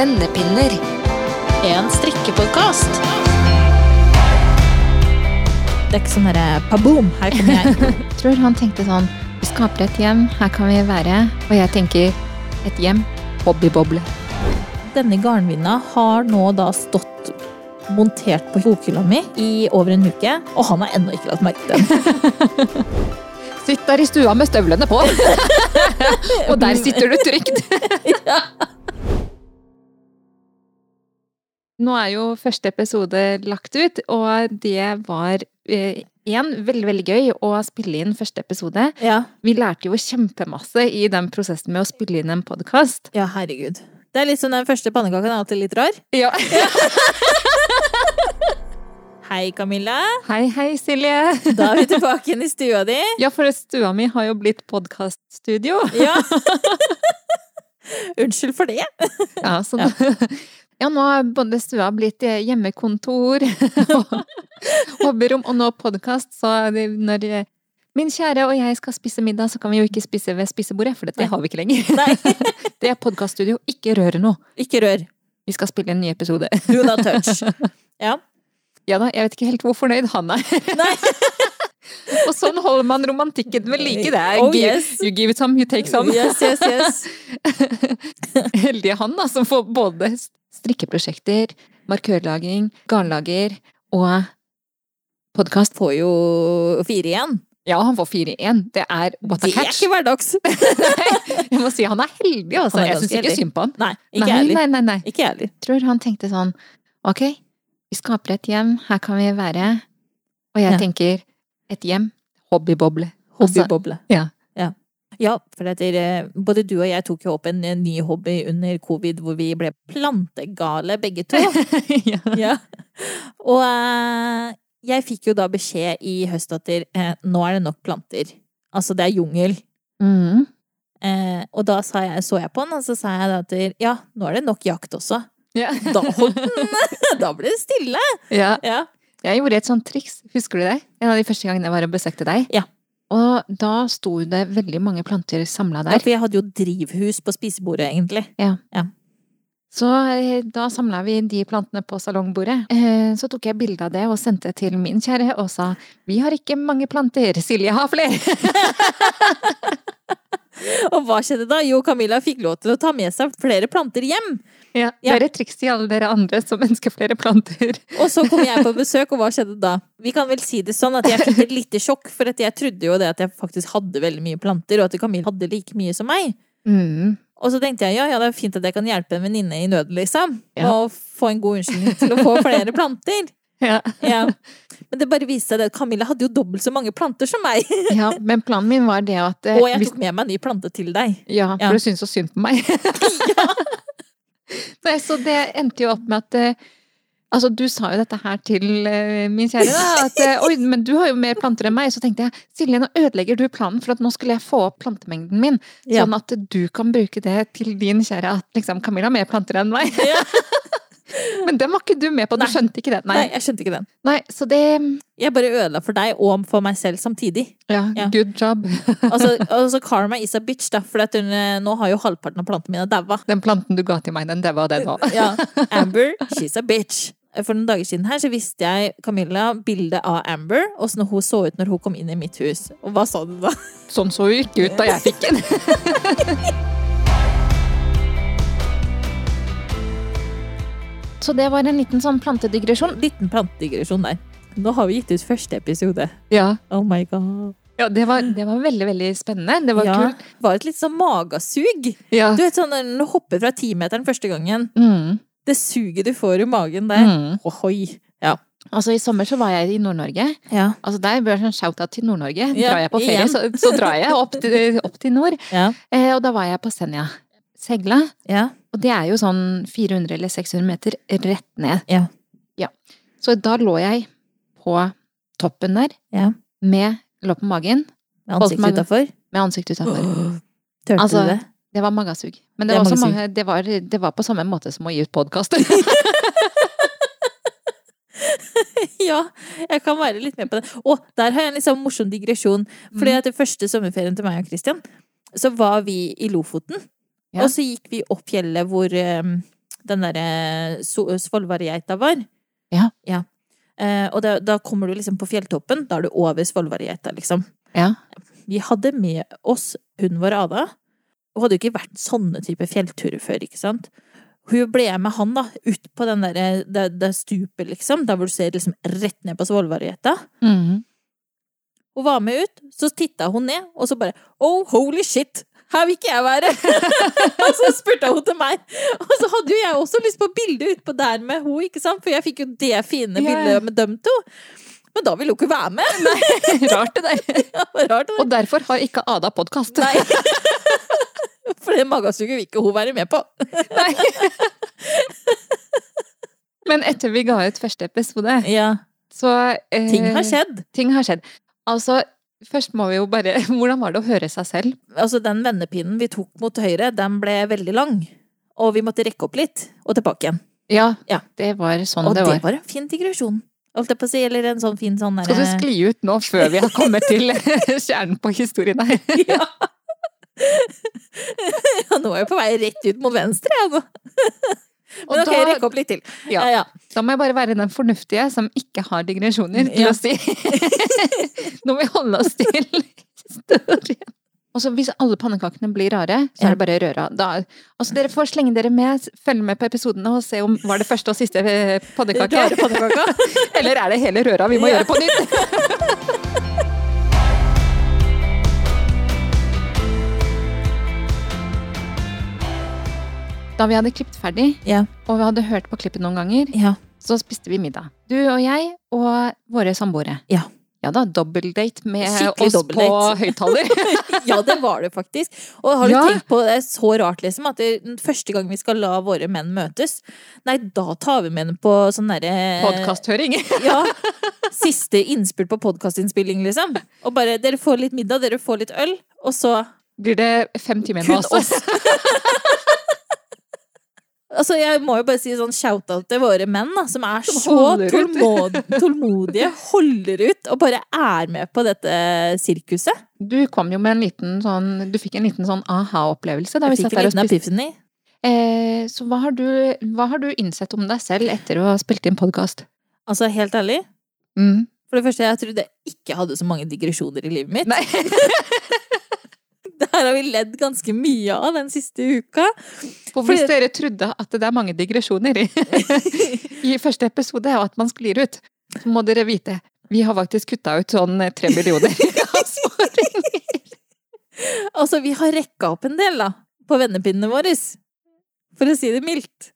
Vennepinner. En strikkepodkast. Det er ikke sånn derre paboom, her kommer jeg. tror han tenkte sånn Vi skaper et hjem, her kan vi være. Og jeg tenker et hjem, hobbyboble. Denne garnvinna har nå da stått montert på bokhylla mi i over en uke, og han har ennå ikke lagt merke til den. Sitt der i stua med støvlene på! og der sitter du trygt. Nå er jo første episode lagt ut, og det var eh, veldig, veldig gøy å spille inn første episode. Ja. Vi lærte jo kjempemasse i den prosessen med å spille inn en podkast. ja, herregud. Det er litt sånn den første pannekaken er alltid litt rar. Ja. Hei, Camilla. Hei, hei, Silje. Da er vi tilbake igjen i stua di. Ja, for stua mi har jo blitt podkaststudio. Ja. Unnskyld for det. Ja, sånn. da, ja, nå har både stua blitt eh, hjemmekontor og hobbyrom, og nå podkast, så når eh, min kjære og jeg skal spise middag, så kan vi jo ikke spise ved spisebordet, for dette Nei. har vi ikke lenger. Nei, Det er podkaststudio, ikke røre noe. ikke rør. Vi skal spille en ny episode. Do not touch. Ja. Ja da, jeg vet ikke helt hvor fornøyd han er. Nei. Og sånn holder man romantikken ved like. Det er Oh, yes. you give it some, you take some. Yes, yes, yes. Heldige han, da, som får både strikkeprosjekter, markørlaging, garnlager og podkast. Får jo fire igjen. Ja, han får fire i én. Det er what a Det er catch. ikke hverdags. Jeg må si han er heldig, altså. Er Jeg syns ikke synd på han. Nei, ikke nei, heller. nei, nei, nei. Ikke heller. Tror han tenkte sånn Ok, vi skaper et hjem, her kan vi være. Og jeg Ja. tenker et hjem, hobbyboble. Altså, Hobbyboble. ja. ja. Ja, for etter, eh, både du og jeg tok jo opp en, ny hobby under covid hvor vi ble plantegale begge to. ja. ja. Og eh, jeg fikk jo da beskjed i høst at eh, nå er det nok planter. Altså, det er jungel. Mm. Eh, og da sa jeg, så jeg på den, og så sa jeg at ja, nå er det nok jakt også. Ja. Da holdt den Da ble det stille! ja. Ja. Jeg gjorde et sånt triks, husker du det? En av de første gangene jeg var og besøkte deg. Ja. Og da sto det veldig mange planter samla ja, for jeg hadde jo drivhus på spisebordet, egentlig. Ja. Så eh, da samla vi de plantene på salongbordet. Eh, Så tok jeg bilde av det og sendte til min kjære og sa vi har ikke mange planter, Silje har flere. Og hva skjedde da? Jo, Camilla fikk lov til å ta med seg flere planter hjem. Ja, det er et triks til alle dere andre som ønsker flere planter. Og så kom jeg på besøk, og hva skjedde da? Vi kan vel si det sånn at jeg fikk et lite sjokk, for at jeg trodde jo det at jeg faktisk hadde veldig mye planter, og at Camilla hadde like mye som meg. Mm. Og så tenkte jeg ja, ja, det er fint at jeg kan hjelpe en venninne i nød, liksom. Ja. Og få en god unnskyldning til å få flere planter. Ja. Ja. Men det bare viste seg at Camilla hadde jo dobbelt så mange planter som meg. ja, men planen min var det at eh, Og jeg tok med meg en ny plante til deg. Ja, for Ja. du syntes så synd på meg. Nei, så det endte jo opp med at eh, Altså, du sa jo dette her til eh, min kjære, da. At oi, men du har jo mer planter enn meg. Så tenkte jeg Silje, nå ødelegger du planen, for at nå skulle jeg få opp plantemengden min. Ja. Sånn at du kan bruke det til din kjære at liksom Camilla har mer planter enn meg. Ja. Men den var ikke du med på, du Nei. skjønte ikke den? Nei, Nei. jeg skjønte ikke den. Nei, så det Jeg bare ødela for deg og for meg selv samtidig. Ja, Ja. good job. Altså, altså Karma is a bitch, da, for at hun, eh, nå har jo halvparten av plantene mine daua. Den planten du ga til meg, den daua, den òg. Ja. Amber, she's a bitch. For noen dager siden her så viste jeg Camilla bildet av Amber, åssen hun så ut når hun kom inn i mitt hus. Og hva sa du da? Sånn så hun ikke ut da jeg fikk den. Så det var en liten sånn plantedigresjon. Liten plantedigresjon der. Nå har vi gitt ut første episode. Ja. Oh my god. Ja, det var, det var veldig, veldig spennende. Det var ja, kult. Det var et litt sånn magesug. Ja. Du vet sånn når du hopper fra timeteren første gangen. Mm. Det suget du får i magen der. Mm. Ohoi. Ja. Altså, i sommer så var jeg i Nord-Norge. Ja. Altså, der bør sånn shout-out til Nord-Norge. Ja, drar jeg på ferie, så, så drar jeg opp til, opp til nord. Ja. Eh, og da var jeg på Senja. Segla. Ja. Og det er jo sånn 400 eller 600 meter rett ned. Ja. Ja. Så da lå jeg på toppen der Ja. med lå på magen Med ansiktet utafor. med ansiktet utafor. Tørte Altså, du det? Det var magasug. Men Det det, var, mange- det, var, det var på samme måte som å gi ut podkast. Ja, jeg kan være litt med på det. Og der har jeg en litt sånn morsom digresjon. Fordi at det første sommerferien til meg og Christian, så var vi i Lofoten. Ja. Og så gikk vi opp fjellet hvor, um, den derre so- Svolværgeita var. Ja. Eh, og da, da kommer du liksom på fjelltoppen. Da er du over Svolværgeita, liksom. Ja. Vi hadde med oss hunden vår Ada. Hun hadde jo ikke vært sånne type fjellturer før, ikke sant. Hun ble med han da, ut på den der, det, det stupet, liksom, der hvor du ser liksom rett ned på Svolværgeita. Mm. Hun var med ut, så titta hun ned, og så bare Oh, holy shit! Her vil ikke jeg være! og så spurte hun til meg. Og så hadde jo jeg også lyst på bilde utpå der med hun, ikke sant? For jeg fikk jo det fine Ja, ja. bildet med dem to. Men da ville hun ikke være med! Rart det der. Det rart, det der. Og derfor har ikke Ada podkast. For det magasuget vil ikke hun være med på. Nei. Men etter vi ga ut første episode, Ja, så eh, ting har skjedd. Ting har skjedd. Altså, først må vi jo bare Hvordan var det å høre seg selv? Altså, den vendepinnen vi tok mot høyre, den ble veldig lang. Og vi måtte rekke opp litt, og tilbake igjen. Ja, Ja. det var sånn Og det det var. var en fin digresjon. Holdt jeg på å si, eller en sånn fin sånn Skal du skli ut nå før vi har kommet til kjernen på historien her? ja. ja, nå er jeg på vei rett ut mot venstre, jeg nå. Og Men ok, da- rekke opp litt til. Ja. Ja, ja. Da må jeg bare være den fornuftige som ikke har digresjoner, til å si Nå må vi holde oss til historien. Og så hvis alle pannekakene blir rare, så er det bare røra. Da, altså dere får slenge dere med, følge med på episodene og se om var det første og siste eh, pannekake. Eller er det hele røra vi må gjøre på nytt? Da vi hadde klippet ferdig, Ja. og vi hadde hørt på klippet noen ganger, Ja. så spiste vi middag. Du og jeg og våre samboere. Ja. Ja da, dobbeldate med Skikkelig oss på høyttaler. ja, det var det faktisk. Og har du Ja. tenkt på det er så rart, liksom, at det, første gang vi skal la våre menn møtes, nei, da tar vi med dem på sånn derre Podkasthøring. Ja. Siste innspurt på podkastinnspilling, liksom. Og bare dere får litt middag, dere får litt øl, og så Blir det fem timer med oss? oss. Altså, jeg må jo bare si sånn shout-out til våre menn, da, som er Som så tålmod, tålmodige, holder ut, og bare er med på dette sirkuset. Du kom jo med en liten sånn Du fikk en liten sånn aha-opplevelse da vi Jeg satt fikk en der og liten spiste. epiphany. Eh, så hva har, du, hva har du innsett om deg selv etter å ha spilt inn podkast? Altså, helt ærlig, Mm. for det første, jeg trodde jeg ikke hadde så mange digresjoner i livet mitt. Nei. Det her har vi ledd ganske mye av den siste uka. For hvis dere trodde at det er mange digresjoner i, i første episode, og at man sklir ut, så må dere vite vi har faktisk kutta ut sånn tre millioner avsporinger. Altså, vi har rekka opp en del, da, på vennepinnene våre. For å si det mildt.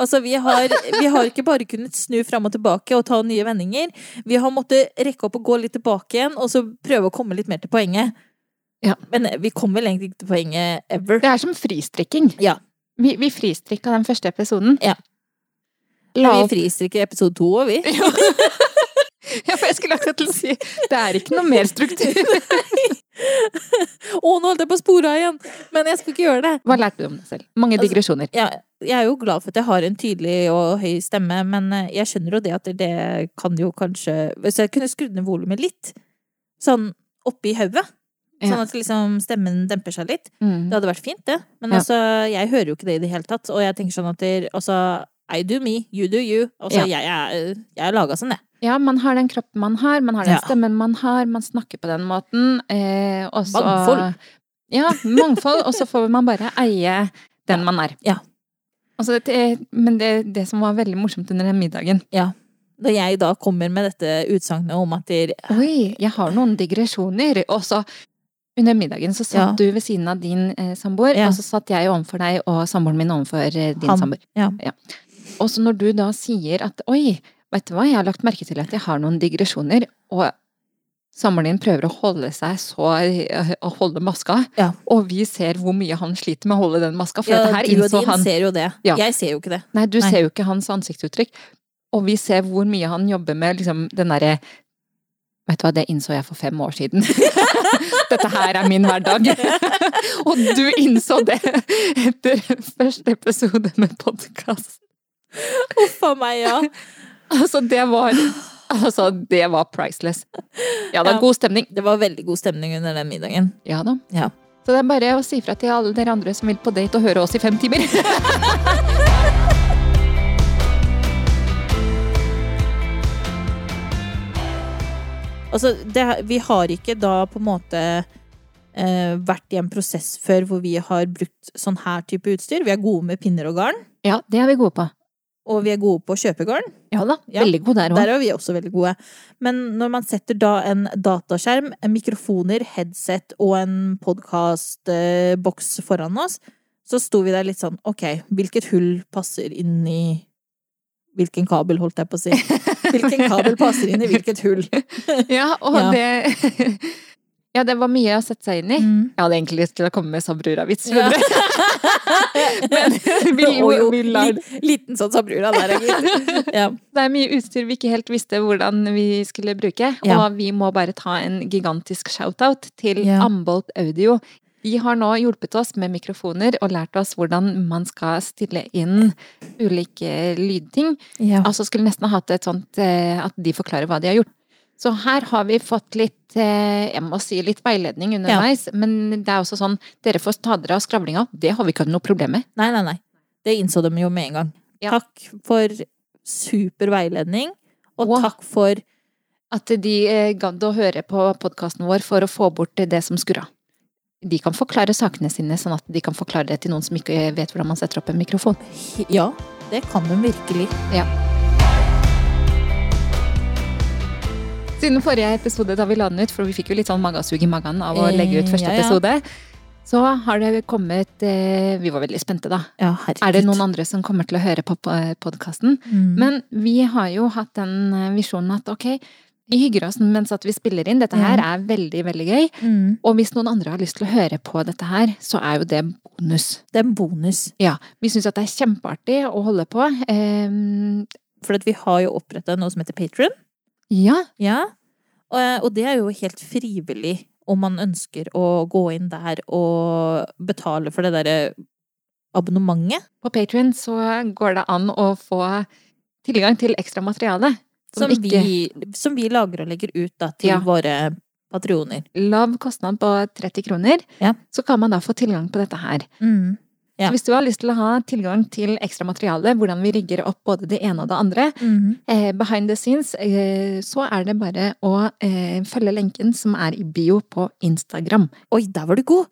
Altså, vi har, vi har ikke bare kunnet snu fram og tilbake og ta nye vendinger. Vi har måttet rekke opp og gå litt tilbake igjen, og så prøve å komme litt mer til poenget. Ja. Men vi kom vel egentlig ikke til poenget ever. Det er som fristrikking. Ja. Vi, vi fristrikka den første episoden. Ja. La Vi fristrikker episode to òg, vi. Ja, for jeg skulle akkurat til å si det er ikke noe mer struktur. Å, nå holdt jeg på å spore av igjen! Men jeg skal ikke gjøre det. Hva lærte du om deg selv? Mange Altså- digresjoner. Ja, jeg er jo glad for at jeg har en tydelig og høy stemme, men eh, jeg skjønner jo det at det kan jo kanskje Hvis jeg kunne skrudd ned volumet litt, sånn oppi hodet, sånn at liksom stemmen demper seg litt, Mm. det hadde vært fint, det. Men altså, jeg hører jo ikke det i det hele tatt, og jeg tenker sånn at der, altså I do me, you do you. Altså, jeg, jeg, jeg er laga sånn, jeg. Ja, man har den kroppen man har, man har den stemmen man har, man snakker på den måten. Eh, også, Mangfold. Ja, mangfold. Og så får man bare eie den man er. Ja. Altså, det, men det, det som var veldig morsomt under den middagen Ja. Da jeg da kommer med dette utsagnet om at de, Oi, jeg har noen digresjoner. Og så under middagen så satt Ja. du ved siden av din eh, samboer, Ja. og så satt jeg overfor deg og samboeren min overfor eh, din Han. samboer. Ja. Og så når du da sier at oi, vet du hva, jeg har lagt merke til at jeg har noen digresjoner, og samboeren din prøver å holde seg så eh, å holde maska, Ja. og vi ser hvor mye han sliter med å holde den maska, for ja, dette her du og din han ser jo det. Ja. Jeg ser jo ikke det. Nei, du Nei. ser jo ikke hans ansiktsuttrykk, og vi ser hvor mye han jobber med liksom den derre Vet du hva, det innså jeg for fem år siden. Dette her er min hverdag. og du innså det etter første episode med podkast. Huff a meg, ja. Altså, det var Altså, det var priceless. Ja, da, Ja. god stemning. Det var veldig god stemning under den middagen. Ja da. Ja. Så det er bare å si fra til alle dere andre som vil på date og høre oss i fem timer. Altså, det, vi har ikke da på en måte eh, vært i en prosess før hvor vi har brukt sånn her type utstyr. Vi er gode med pinner og garn, Ja, det er vi gode på. og vi er gode på å kjøpe garn. Ja da, veldig gode der òg. Der er vi også veldig gode. Men når man setter da en dataskjerm, en mikrofoner, headset og en podkastboks foran oss, så sto vi der litt sånn ok, hvilket hull passer inn i Hvilken kabel, holdt jeg på å si. Hvilken kabel passer inn i hvilket hull? Ja, og Ja. det Ja, det var mye å sette seg inn i. Mm. Jeg hadde egentlig lyst til å komme med Sabrura-vits. Ja. Men vi, Og jo, vi lar liten sånn sabrura der, egentlig. Ja. Det er mye utstyr vi ikke helt visste hvordan vi skulle bruke. Ja. Og vi må bare ta en gigantisk shout-out til. Ambolt Audio. De har nå hjulpet oss med mikrofoner og lært oss hvordan man skal stille inn ulike lydting. Ja. Altså skulle nesten ha hatt et sånt eh, at de forklarer hva de har gjort. Så her har vi fått litt, eh, jeg må si litt veiledning underveis, men det er også sånn, dere får ta dere av skravlinga, det har vi ikke hatt noe problem med. Nei, nei, nei. Det innså de jo med en gang. Ja. Takk for super veiledning, og Wow. takk for At de eh, gadd å høre på podkasten vår for å få bort det som skurra. De kan forklare sakene sine, sånn at de kan forklare det til noen som ikke vet hvordan man setter opp en mikrofon. Ja, det kan de virkelig. Siden forrige episode da vi la den ut, for vi fikk jo litt sånn magesug i magen av å Eh, legge ut første ja, ja. episode, så har det kommet eh, Vi var veldig spente, da. Ja. Er det noen andre som kommer til å høre på podkasten? Mm. Men vi har jo hatt den eh, visjonen at ok, vi hygger oss mens at vi spiller inn. Dette her er veldig, veldig gøy. mm. Og hvis noen andre har lyst til å høre på dette her, så er jo det bonus. Det er en bonus. Ja, vi syns at det er kjempeartig å holde på. Um, For vi har jo oppretta noe som heter Patron. ja, Ja. Og, og det er jo helt frivillig om man ønsker å gå inn der og betale for det derre abonnementet. på Patrion så går det an å få tilgang til ekstra materiale. Som, Som vi, som vi lager og legger ut da, til Ja. våre patrioner. lav kostnad på 30 kroner, Ja. så kan man da få tilgang på dette her. Mm. Ja. Så hvis du har lyst til å ha tilgang til ekstra materiale, hvordan vi rigger opp både det ene og det andre, Mm. eh, behind the scenes, eh, så er det bare å eh, følge lenken som er i bio på Instagram. Oi, der var du god!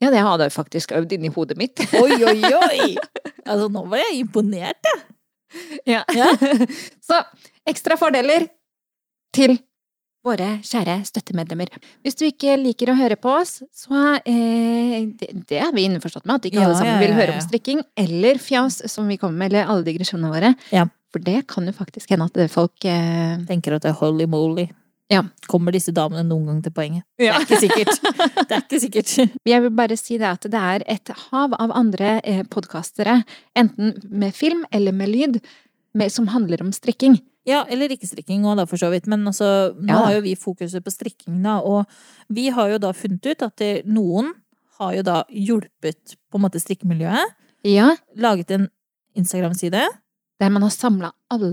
Ja, det hadde jeg faktisk øvd inni hodet mitt. Oi, oi, oi! Altså, nå var jeg imponert, jeg. Ja. Ja. Så ekstra fordeler til våre kjære støttemedlemmer. Hvis du ikke liker å høre på oss, så eh, det, det er vi innforstått med, at ikke Ja, alle sammen ja, vil ja, høre om strikking eller fjas, som vi kommer med, eller alle digresjonene våre. Ja. For det kan jo faktisk hende at folk eh, Tenker at det er holy moly. Ja. Kommer disse damene noen gang til poenget? Ja. Det er ikke sikkert. Det er ikke sikkert. Jeg vil bare si det at det er et hav av andre eh, podkastere, enten med film eller med lyd, med, som handler om strikking. Ja, eller ikke strikking òg, da, for så vidt. Men altså, nå Ja. har jo vi fokuset på strikking, da. Og vi har jo da funnet ut at det, noen har jo da hjulpet på en måte strikkemiljøet. Ja, Laget en Instagram-side der man har samla alle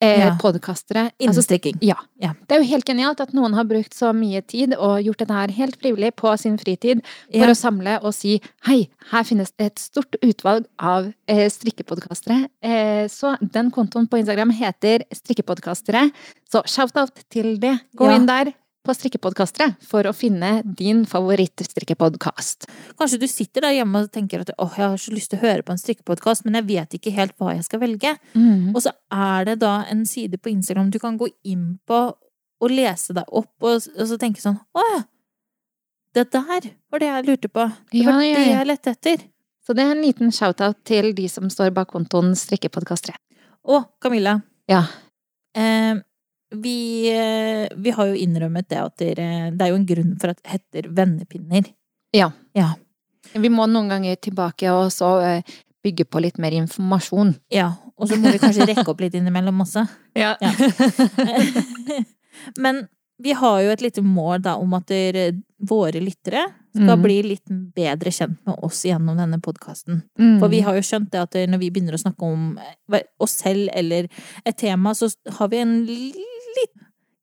eh, Ja. podkastere. innen Altså, strikking. Ja. Ja. Det er jo helt genialt at noen har brukt så mye tid og gjort dette her helt frivillig på sin fritid for Ja. å samle og si hei, her finnes det et stort utvalg av eh, strikkepodkastere. Eh, så den kontoen på Instagram heter Strikkepodkastere. Så shout-out til det. Gå inn der på Strikkepodkastere for å finne din favoritt-strikkepodkast. Kanskje du sitter der hjemme og tenker at åh, jeg har så lyst til å høre på en strikkepodkast, men jeg vet ikke helt hva jeg skal velge. Mm. Og så er det da en side på Instagram du kan gå inn på og lese deg opp, og, og så tenke sånn Å ja! Det der var det jeg lurte på. Det Ja, var ja, det jeg lette etter. Så det er en liten shout-out til de som står bak kontoen Strikkepodkastere. Å, Camilla. Ja. Eh, vi, eh, vi har jo innrømmet det at dere, det er jo en grunn for at det heter vennepinner. Ja. Ja. Vi må noen ganger tilbake og så eh, bygge på litt mer informasjon. Ja, og så må vi kanskje rekke opp litt innimellom også. Ja. Men vi har jo et lite mål da om at dere, våre lyttere skal mm. bli litt bedre kjent med oss gjennom denne podkasten. Mm. For vi har jo skjønt det at når vi begynner å snakke om eh, oss selv eller et tema, så har vi en litt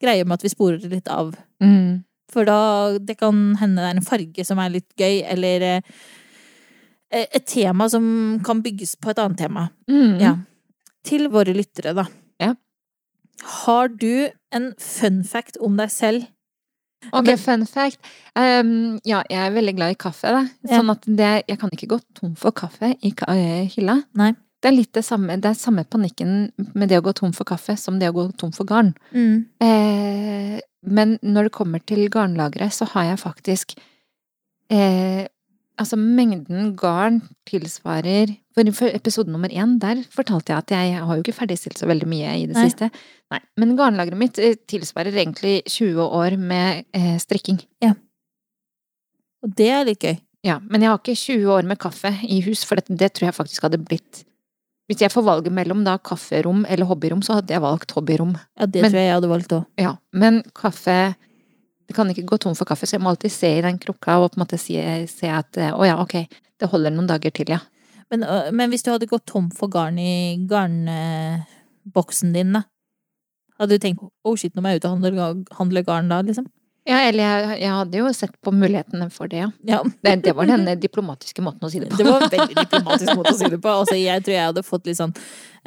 greie med at vi sporer det litt av. Mm. For da det kan hende det er en farge som er litt gøy, eller eh, et tema som kan bygges på et annet tema. Mm. Ja. Til våre lyttere, da. Ja. Har du en fun fact om deg selv. Ok, Men- fun fact. Um, ja, jeg er veldig glad i kaffe, da. Sånn at det, jeg kan ikke gå tom for kaffe i eh, hylla. Nei. Det er litt det samme, det er samme panikken med det å gå tom for kaffe som det å gå tom for garn. Eh, men når det kommer til garnlageret, så har jeg faktisk eh, Altså, mengden garn tilsvarer For episode nummer én, der fortalte jeg at jeg, jeg har jo ikke ferdigstilt så veldig mye i det Nei. siste. Nei. Men garnlageret mitt eh, tilsvarer egentlig 20 år med eh, strikking. Og det er litt gøy. Ja, men jeg har ikke 20 år med kaffe i hus, for det, det tror jeg faktisk hadde blitt Hvis jeg får valget mellom da kafferom eller hobbyrom, så hadde jeg valgt hobbyrom. Ja, det Men- tror jeg jeg hadde valgt òg. Ja, men kaffe Det kan ikke gå tom for kaffe, så jeg må alltid se i den krukka og på en måte se, se at å ja, ok, det holder noen dager til, ja. Men, men hvis du hadde gått tom for garn i garnboksen din, da? Hadde du tenkt oh shit, nå må jeg ut og handle, handle garn da, liksom? Ja, eller jeg, jeg hadde jo sett på mulighetene for det, ja. Ja. Det, det var den diplomatiske måten å si det på. Det var en veldig diplomatisk måte å si det på. Altså, jeg tror jeg hadde fått litt sånn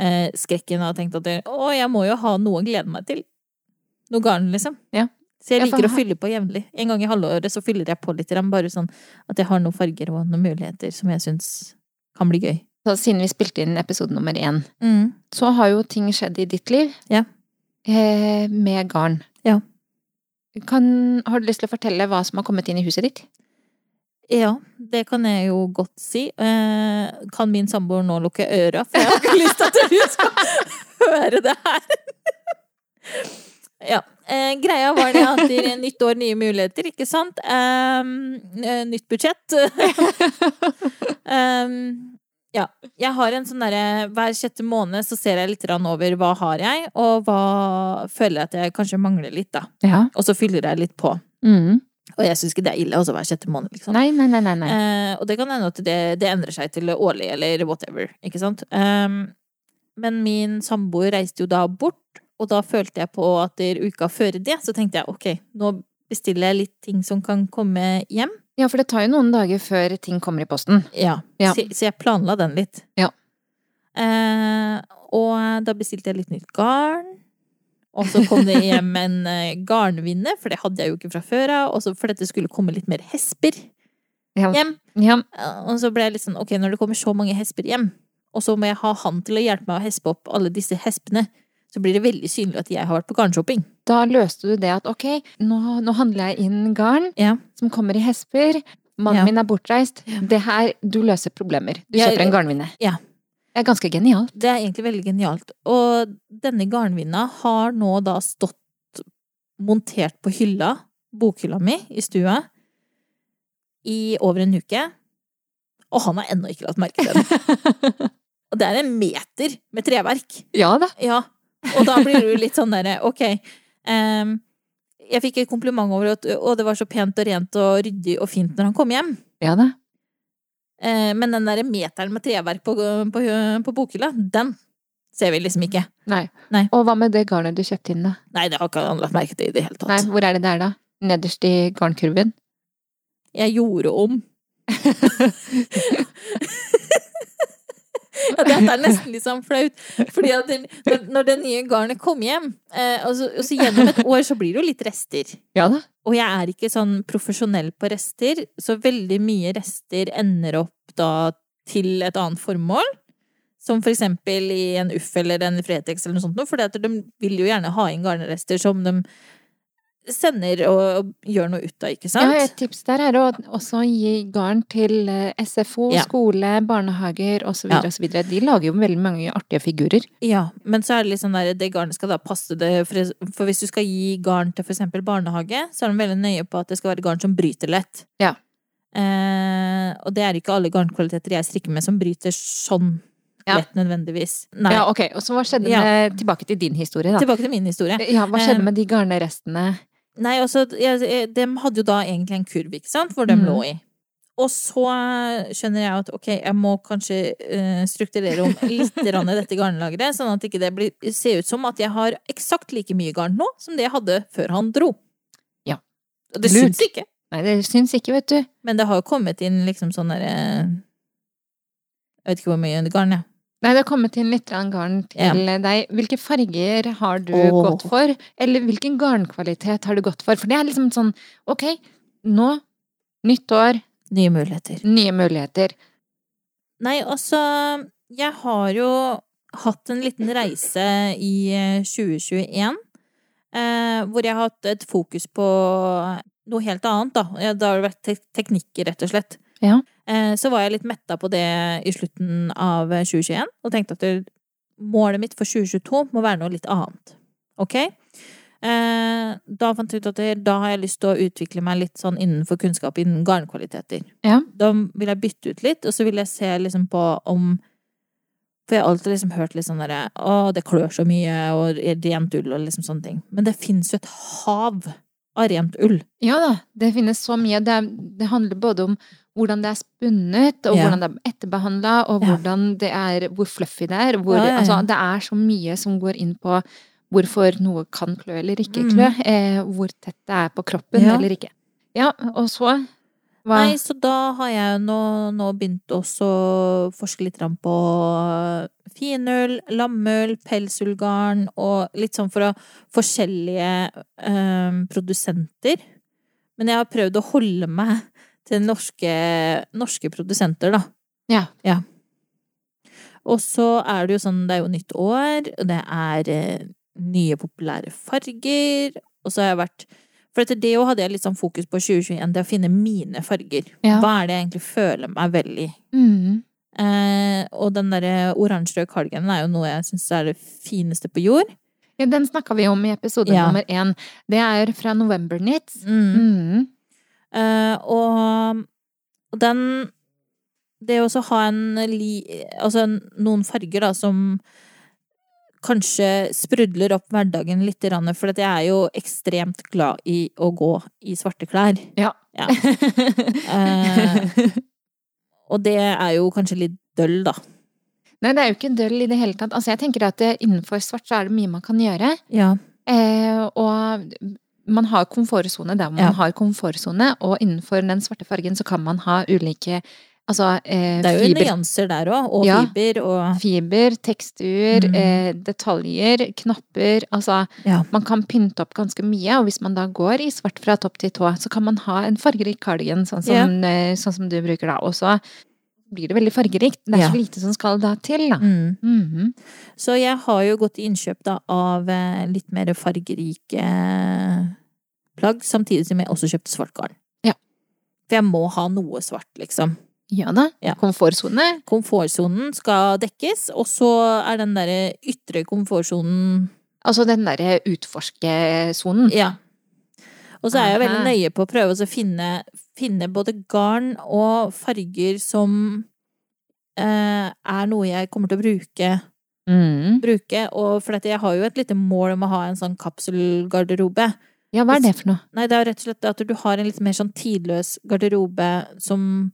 eh, skrekken og tenkt at å, jeg må jo ha noe å glede meg til. Noe garn, liksom. Ja. Så jeg liker å fylle på jevnlig. En gang i halvåret så fyller jeg på litt, bare sånn at jeg har noen farger og noen muligheter som jeg syns kan bli gøy. Så siden vi spilte inn episode nummer én, Mm. så har jo ting skjedd i ditt liv. Ja. Eh, med garn. Kan, har du lyst til å fortelle hva som har kommet inn i huset ditt? Ja, det kan jeg jo godt si. Eh, kan min samboer nå lukke øra, for jeg har ikke lyst til at hun skal høre det her. ja. Eh, greia var det at det nytt år, nye muligheter, ikke sant? Um, eh, nytt budsjett. um, ja. Jeg har en sånn derre Hver sjette måned så ser jeg litt over hva har jeg, og hva føler jeg at jeg kanskje mangler litt, da. Ja. Og så fyller jeg litt på. Mm. Og jeg syns ikke det er ille, også hver sjette måned, liksom. Nei, nei, nei, nei. Eh, og det kan hende at det, det endrer seg til årlig eller whatever, ikke sant. Um, men min samboer reiste jo da bort, og da følte jeg på at uka før det, så tenkte jeg ok, nå bestiller jeg litt ting som kan komme hjem. Ja, for det tar jo noen dager før ting kommer i posten. Ja. Ja. Så, så jeg planla den litt. Ja. Eh, og da bestilte jeg litt nytt garn. Og så kom det hjem en eh, garnvinne, for det hadde jeg jo ikke fra før av. For dette skulle komme litt mer hesper hjem. Ja. Eh, Og så ble jeg litt sånn, ok, når det kommer så mange hesper hjem, og så må jeg ha han til å hjelpe meg å hespe opp alle disse hespene, så blir det veldig synlig at jeg har vært på garnshopping. Da løste du det at ok, nå, nå handler jeg inn garn Ja. som kommer i hesper. Mannen Ja. min er bortreist. Det her, du løser problemer. Du Ja, kjøper en garnvinne. ja. Det er ganske genialt. Det er egentlig veldig genialt. Og denne garnvinna har nå da stått montert på hylla, bokhylla mi, i stua, i over en uke. Og han har ennå ikke latt merke til den. Og det er en meter med treverk. Ja da. Ja, og da blir du litt sånn derre, ok um, Jeg fikk et kompliment over at å, det var så pent og rent og ryddig og fint når han kom hjem. Ja da. Uh, men den derre meteren med treverk på, på, på bokhylla, den ser vi liksom ikke. Nei. Nei. Og hva med det garnet du kjøpte inn, da? Nei, det har ikke han lagt merke til i det hele Nei, tatt. hvor er det der, da? Nederst i garnkurven? Jeg gjorde om. Ja, dette er nesten litt sånn flaut. Fordi at den, når, når det nye garnet kom hjem, eh, og, så, og så gjennom et år, så blir det jo litt rester. Ja da. Og jeg er ikke sånn profesjonell på rester, så veldig mye rester ender opp da til et annet formål. Som for eksempel i en Uff eller en Fretex eller noe sånt, for de vil jo gjerne ha inn garnrester som de sender og gjør noe ut av, ikke sant? Ja, et tips der er å også gi garn til eh, SFO, Ja. skole, barnehager osv. Ja. osv. De lager jo veldig mange artige figurer. Ja, men så er det litt sånn der, det garnet skal da passe det, for, for hvis du skal gi garn til for eksempel barnehage, så er de veldig nøye på at det skal være garn som bryter lett. Ja. Eh, og det er ikke alle garnkvaliteter jeg strikker med som bryter sånn Ja. lett nødvendigvis. Nei. Ja, ok. Og så hva skjedde Ja. med Tilbake til din historie, da. Tilbake til min historie. Ja, hva skjedde Eh, med de garnrestene? Nei, altså, de hadde jo da egentlig en kurv, ikke sant, hvor de mm. lå i. Og så skjønner jeg at ok, jeg må kanskje uh, strukturere om litt i dette garnlageret, sånn at ikke det blir, ser ut som at jeg har eksakt like mye garn nå som det jeg hadde før han dro. Ja. Og det Lurt. syns ikke. Nei, det syns ikke, vet du. Men det har jo kommet inn liksom sånn derre Jeg vet ikke hvor mye garn, jeg. Nei, det har kommet inn litt garn til deg. Hvilke farger har du oh. gått for? Eller hvilken garnkvalitet har du gått for? For det er liksom sånn, ok, nå, nytt år, Nye muligheter. nye muligheter. Nei, altså Jeg har jo hatt en liten reise i eh, 2021. Eh, hvor jeg har hatt et fokus på noe helt annet, da. Da har det vært tek teknikker, rett og slett. Ja. Eh, så var jeg litt metta på det i slutten av 2021, og tenkte at målet mitt for 2022 må være noe litt annet. Ok? Eh, da fant jeg ut at da har jeg lyst til å utvikle meg litt sånn innenfor kunnskap innen garnkvaliteter. Ja. Da vil jeg bytte ut litt, og så vil jeg se liksom på om For jeg har alltid liksom hørt litt sånn derre Å, det klør så mye, og rent ull, og liksom sånne ting. Men det fins jo et hav av rent ull. Ja da, det finnes så mye. Det, det handler både om hvordan det er spunnet, og Ja. hvordan det er etterbehandla, og hvordan det er, hvor fluffy det er. Hvor, Ja, ja. Altså, det er så mye som går inn på hvorfor noe kan klø eller ikke Mm. klø. Eh, hvor tett det er på kroppen eller ikke. Ja, og så hva? Nei, så da har jeg nå, nå begynt også å forske litt på finull, lammull, pelsullgarn og litt sånn for å forskjellige eh, produsenter. Men jeg har prøvd å holde meg til norske, norske produsenter, da. Ja. Og så er det jo sånn, det er jo nytt år, og det er eh, nye populære farger, og så har jeg vært For etter det òg hadde jeg litt sånn fokus på 2021, det å finne mine farger. Ja. Hva er det jeg egentlig føler meg vel i? Mm. Eh, og den derre oransje kalgenen er jo noe jeg syns er det fineste på jord. ja, den snakka vi om i episode Ja. nummer én. Det er fra November Nits. Mm. Mm. Eh, og, den Det å også ha en. Altså noen farger, da, som kanskje sprudler opp hverdagen litt, for jeg er jo ekstremt glad i å gå i svarte klær. Ja. Ja. Eh, og det er jo kanskje litt døll, da. Nei, det er jo ikke døll i det hele tatt. Altså, jeg tenker at innenfor svart så er det mye man kan gjøre. Ja. Eh, og man har komfortsone der man Ja. har komfortsone, og innenfor den svarte fargen så kan man ha ulike Altså eh, Det er jo fiber, nyanser der òg, og Ja. fiber og fiber, tekstur, Mm. eh, detaljer, knapper Altså, Ja. man kan pynte opp ganske mye, og hvis man da går i svart fra topp til tå, så kan man ha en fargerik cardigan, sånn som, eh, sånn som du bruker da. Og så blir det veldig fargerikt. Det er Ja. så lite som skal da til, da. mm. Mhm. Så jeg har jo gått i innkjøp da av eh, litt mer fargerike plagg, samtidig som jeg også kjøpte svart garn. Ja. For jeg må ha noe svart, liksom. Ja da. Ja. Komfortsone. Komfortsonen skal dekkes, og så er den derre ytre komfortsonen Altså den derre utforskesonen. Ja. Og så er jeg veldig nøye på å prøve å finne, finne både garn og farger som eh, er noe jeg kommer til å bruke Mm. bruke, og for dette, jeg har jo et lite mål om å ha en sånn kapselgarderobe. Ja, hva er det for noe? Nei, det er rett og slett at du har en litt mer sånn tidløs garderobe som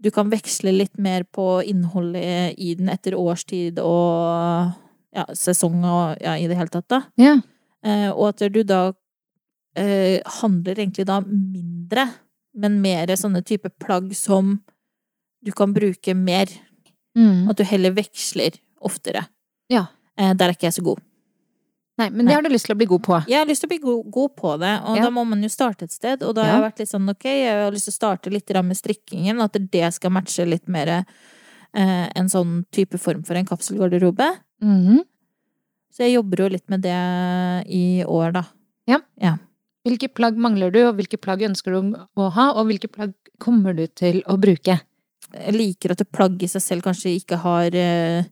du kan veksle litt mer på innholdet i den etter årstid og ja, sesong og ja, i det hele tatt, da. Ja. Eh, og at du da eh, handler egentlig da mindre, men mer sånne type plagg som du kan bruke mer. Mm. At du heller veksler oftere. Ja. Eh, der er ikke jeg så god. Nei, men det har du lyst til å bli god på. Jeg har lyst til å bli god, god på det, og Ja. da må man jo starte et sted. Og da har Ja. jeg vært litt sånn ok, jeg har lyst til å starte litt med strikkingen, at det skal matche litt mer eh, en sånn type form for en kapselgarderobe. Mhm. Så jeg jobber jo litt med det i år, da. Hvilke plagg mangler du, og hvilke plagg ønsker du å ha, og hvilke plagg kommer du til å bruke? Jeg liker at plagg i seg selv kanskje ikke har eh,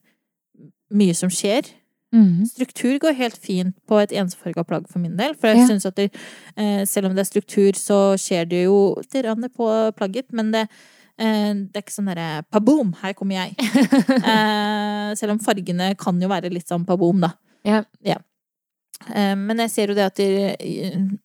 mye som skjer. Mhm. Struktur går helt fint på et ensfarga plagg for min del. For jeg Ja. synes at det, eh, selv om det er struktur, så skjer det jo litt på plagget. Men det, eh, det er ikke sånn derre paboom, her kommer jeg. eh, selv om fargene kan jo være litt sånn paboom, da. Ja. ja. men jeg ser jo det at det,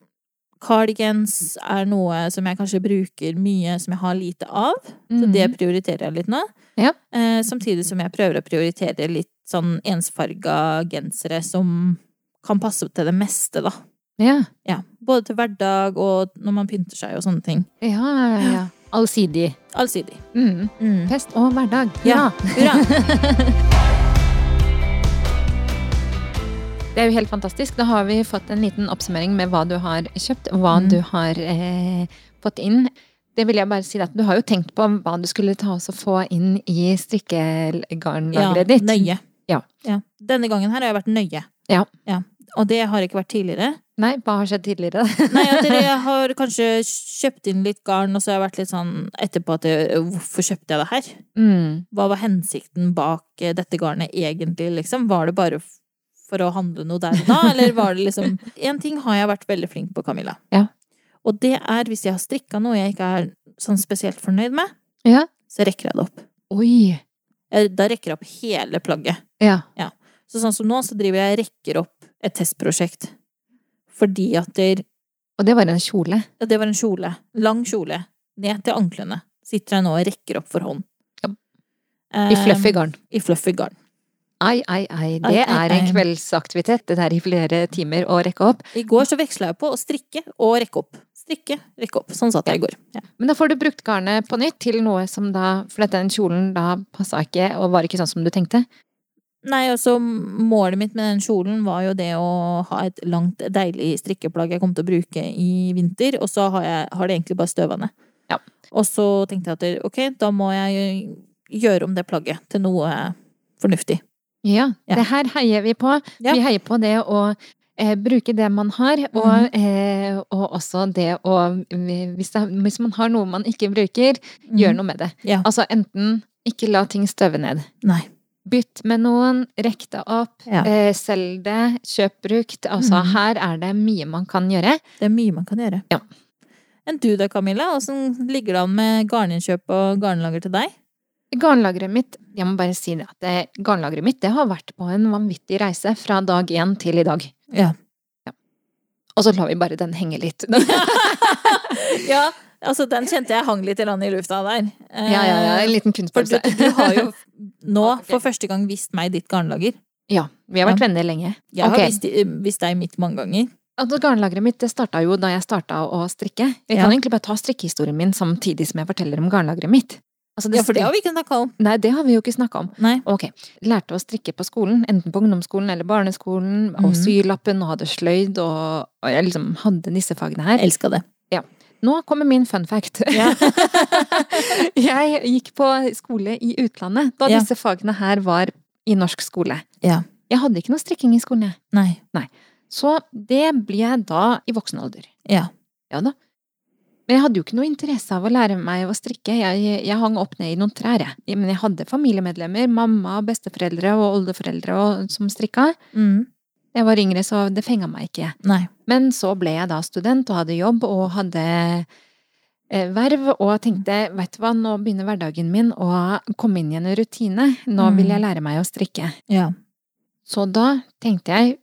cardigans er noe som jeg kanskje bruker mye, som jeg har lite av. Så det Mhm. prioriterer jeg litt nå. Ja. Eh, samtidig som jeg prøver å prioritere litt sånn ensfarga gensere som kan passe opp til det meste, da. Ja. ja. Både til hverdag og når man pynter seg og sånne ting. Ja, ja, ja. Allsidig. Allsidig. Mm. Mm. Fest og hverdag. Hurra! Ja. Det er jo helt fantastisk. Da har vi fått en liten oppsummering med hva du har kjøpt, hva mm. du har eh, fått inn. Det vil jeg bare si at Du har jo tenkt på hva du skulle ta oss og få inn i strikkegarnlageret ditt. nøye. Ja. Denne gangen her har jeg vært nøye. Ja. Og det har ikke vært tidligere. Nei, hva har skjedd tidligere? Nei, at dere har kanskje kjøpt inn litt garn, og så har jeg vært litt sånn etterpå at jeg, Hvorfor kjøpte jeg det her? mm. Hva var hensikten bak eh, dette garnet egentlig, liksom? Var det bare for å handle noe der og da, eller var det liksom En ting har jeg vært veldig flink på, Camilla. Ja. Og det er hvis jeg har strikka noe jeg ikke er sånn spesielt fornøyd med, Ja. så rekker jeg det opp. Oi. Da rekker jeg opp hele plagget. Ja. Så sånn som nå, så driver jeg og rekker opp et testprosjekt. Fordi at der, Og det var en kjole. ja, det var en kjole. Lang kjole. Ned til anklene. Sitter jeg nå og rekker opp for hånd. Ja. I fluffy Eh, garn. I fluffy garn. Ai, ai, ai. Det Ai, ai, er en kveldsaktivitet. Det der i flere timer å rekke opp. I går så veksla jeg på å strikke og rekke opp. Strikke, rekke opp. Sånn satt jeg i går. Ja. Men da får du brukt garnet på nytt til noe som da For den kjolen da passa ikke, og var ikke sånn som du tenkte. Nei, altså målet mitt med den kjolen var jo det å ha et langt, deilig strikkeplagg jeg kom til å bruke i vinter, og så har, jeg, har det egentlig bare støva ned. Ja. Og så tenkte jeg at ok, da må jeg gjøre om det plagget til noe fornuftig. Ja, Ja. det her heier vi på. Ja. Vi heier på det å eh, bruke det man har, og, mm. eh, og også det å hvis, det, hvis man har noe man ikke bruker, gjør noe med det. Ja. Altså enten ikke la ting støve ned. Nei. Bytt med noen, rekk det opp, Ja. eh, selg det, kjøp brukt. Altså, mm. her er det mye man kan gjøre. Det er mye man kan gjøre. Ja. Enn du da, Camilla? Åssen ligger det an med garninnkjøp og garnlager til deg? Garnlageret mitt, jeg må bare si det, at det, garnlageret mitt det har vært på en vanvittig reise fra dag én til i dag. Ja. Og så lar vi bare den henge litt. ja, altså den kjente jeg hang litt i land i lufta der. Ja, ja, ja, en liten kunstpølse. du, du har jo nå for første gang vist meg ditt garnlager. Ja, vi har vært venner lenge. Jeg har Ok. vist, vist deg mitt mange ganger. Altså, garnlageret mitt det starta jo da jeg starta å strikke. Jeg Ja. kan egentlig bare ta strikkehistorien min samtidig som jeg forteller om garnlageret mitt. Altså, Ja, for det har vi ikke snakka om. Nei, det har vi jo ikke snakka om. Nei. Ok, lærte å strikke på skolen, enten på ungdomsskolen eller barneskolen, og mm. sylappen, og hadde sløyd, og, og jeg liksom hadde disse fagene her. Elska det. Nå kommer min fun fact. Ja. jeg gikk på skole i utlandet da Ja. disse fagene her var i norsk skole. Ja. Jeg hadde ikke noe strikking i skolen, jeg. Nei. Så det ble jeg da i voksen alder. Ja. Ja da. Men jeg hadde jo ikke noe interesse av å lære meg å strikke. Jeg, jeg hang opp ned i noen trær, jeg. Men jeg hadde familiemedlemmer, mamma, besteforeldre og oldeforeldre og, som strikka. Mm. Jeg var yngre, så det fenga meg ikke. Nei. Men så ble jeg da student og hadde jobb og hadde eh, verv og tenkte, vet du hva, nå begynner hverdagen min å komme inn i en rutine. Nå Mm. vil jeg lære meg å strikke. Ja. Så da tenkte jeg,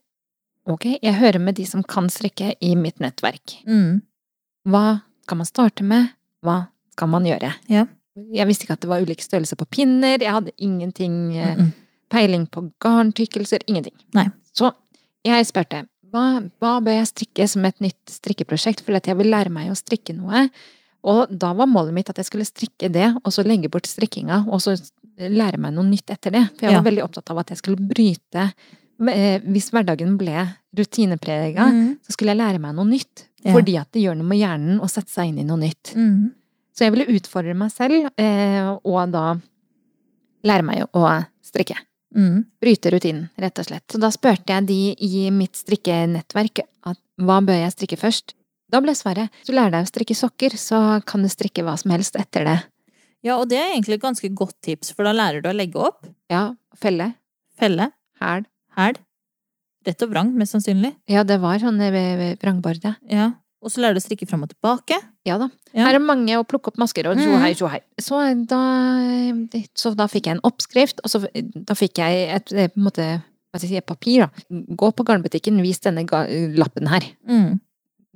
ok, jeg hører med de som kan strikke i mitt nettverk. Mm. Hva skal man starte med? Hva skal man gjøre? Ja. Jeg visste ikke at det var ulike størrelser på pinner. Jeg hadde ingenting mm Mm. peiling på garntykkelser. Ingenting. Nei. Så jeg spurte hva, hva bør jeg strikke som et nytt strikkeprosjekt, for jeg vil lære meg å strikke noe. Og da var målet mitt at jeg skulle strikke det, og så legge bort strikkinga, og så lære meg noe nytt etter det. For jeg var Ja. veldig opptatt av at jeg skulle bryte eh, Hvis hverdagen ble rutineprega, Mm. så skulle jeg lære meg noe nytt. Ja. Fordi at det gjør noe med hjernen å sette seg inn i noe nytt. Mm. Så jeg ville utfordre meg selv, eh, og da lære meg å strikke. Mm. Bryte rutinen, rett og slett. Så da spurte jeg de i mitt strikkenettverk at hva bør jeg strikke først? Da ble svaret så lærer deg å strikke sokker, så kan du strikke hva som helst etter det. Ja, og det er egentlig et ganske godt tips, for da lærer du å legge opp, Ja, felle, felle, hæl. hæl, rett og vrang, mest sannsynlig. Ja, det var sånn eh, vrangbord, ja. Og så lærer du å strikke fram og tilbake. Ja da. Ja. Her er mange å plukke opp masker og tjo hei, tjo hei. Så da, så da fikk jeg en oppskrift, og så da fikk jeg et, eh, på en måte, hva skal jeg si, papir, da. Gå på garnbutikken, vis denne lappen her. Mm.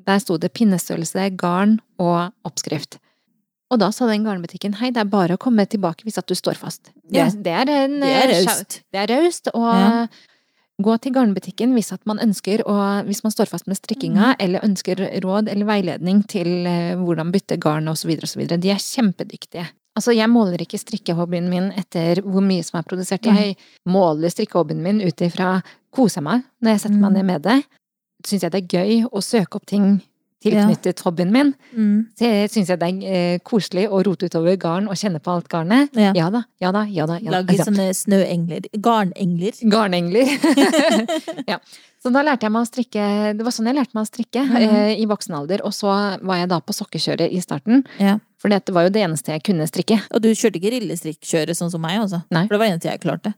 Der sto det pinnestørrelse, garn og oppskrift. Og da sa den garnbutikken hei, det er bare å komme tilbake hvis at du står fast. Det, Ja. det er en Det er eh, raust. Det er raust, og Ja. Gå til garnbutikken hvis man ønsker å Hvis man står fast med strikkinga, Mm. eller ønsker råd eller veiledning til eh, hvordan bytte garn osv., osv. De er kjempedyktige. Altså, jeg måler ikke strikkehobbyen min etter hvor mye som er produsert. Jeg måler strikkehobbyen min ut ifra koser meg når jeg setter meg Mm. ned med det. Syns jeg det er gøy å søke opp ting tilknyttet hobbyen min. Mm. Så syns jeg det er eh, koselig å rote utover garn og kjenne på alt garnet. Ja. Ja da, ja da, ja da. Ja. Lage sånne snøengler. Garnengler. Garnengler. ja. Så da lærte jeg meg å strikke Det var sånn jeg lærte meg å strikke mm. eh, i voksen alder. Og så var jeg da på sokkekjøret i starten. Ja. For dette var jo det eneste jeg kunne strikke. Og du kjørte ikke rillestrikkjøret sånn som meg, altså? Nei. For det var det eneste jeg klarte.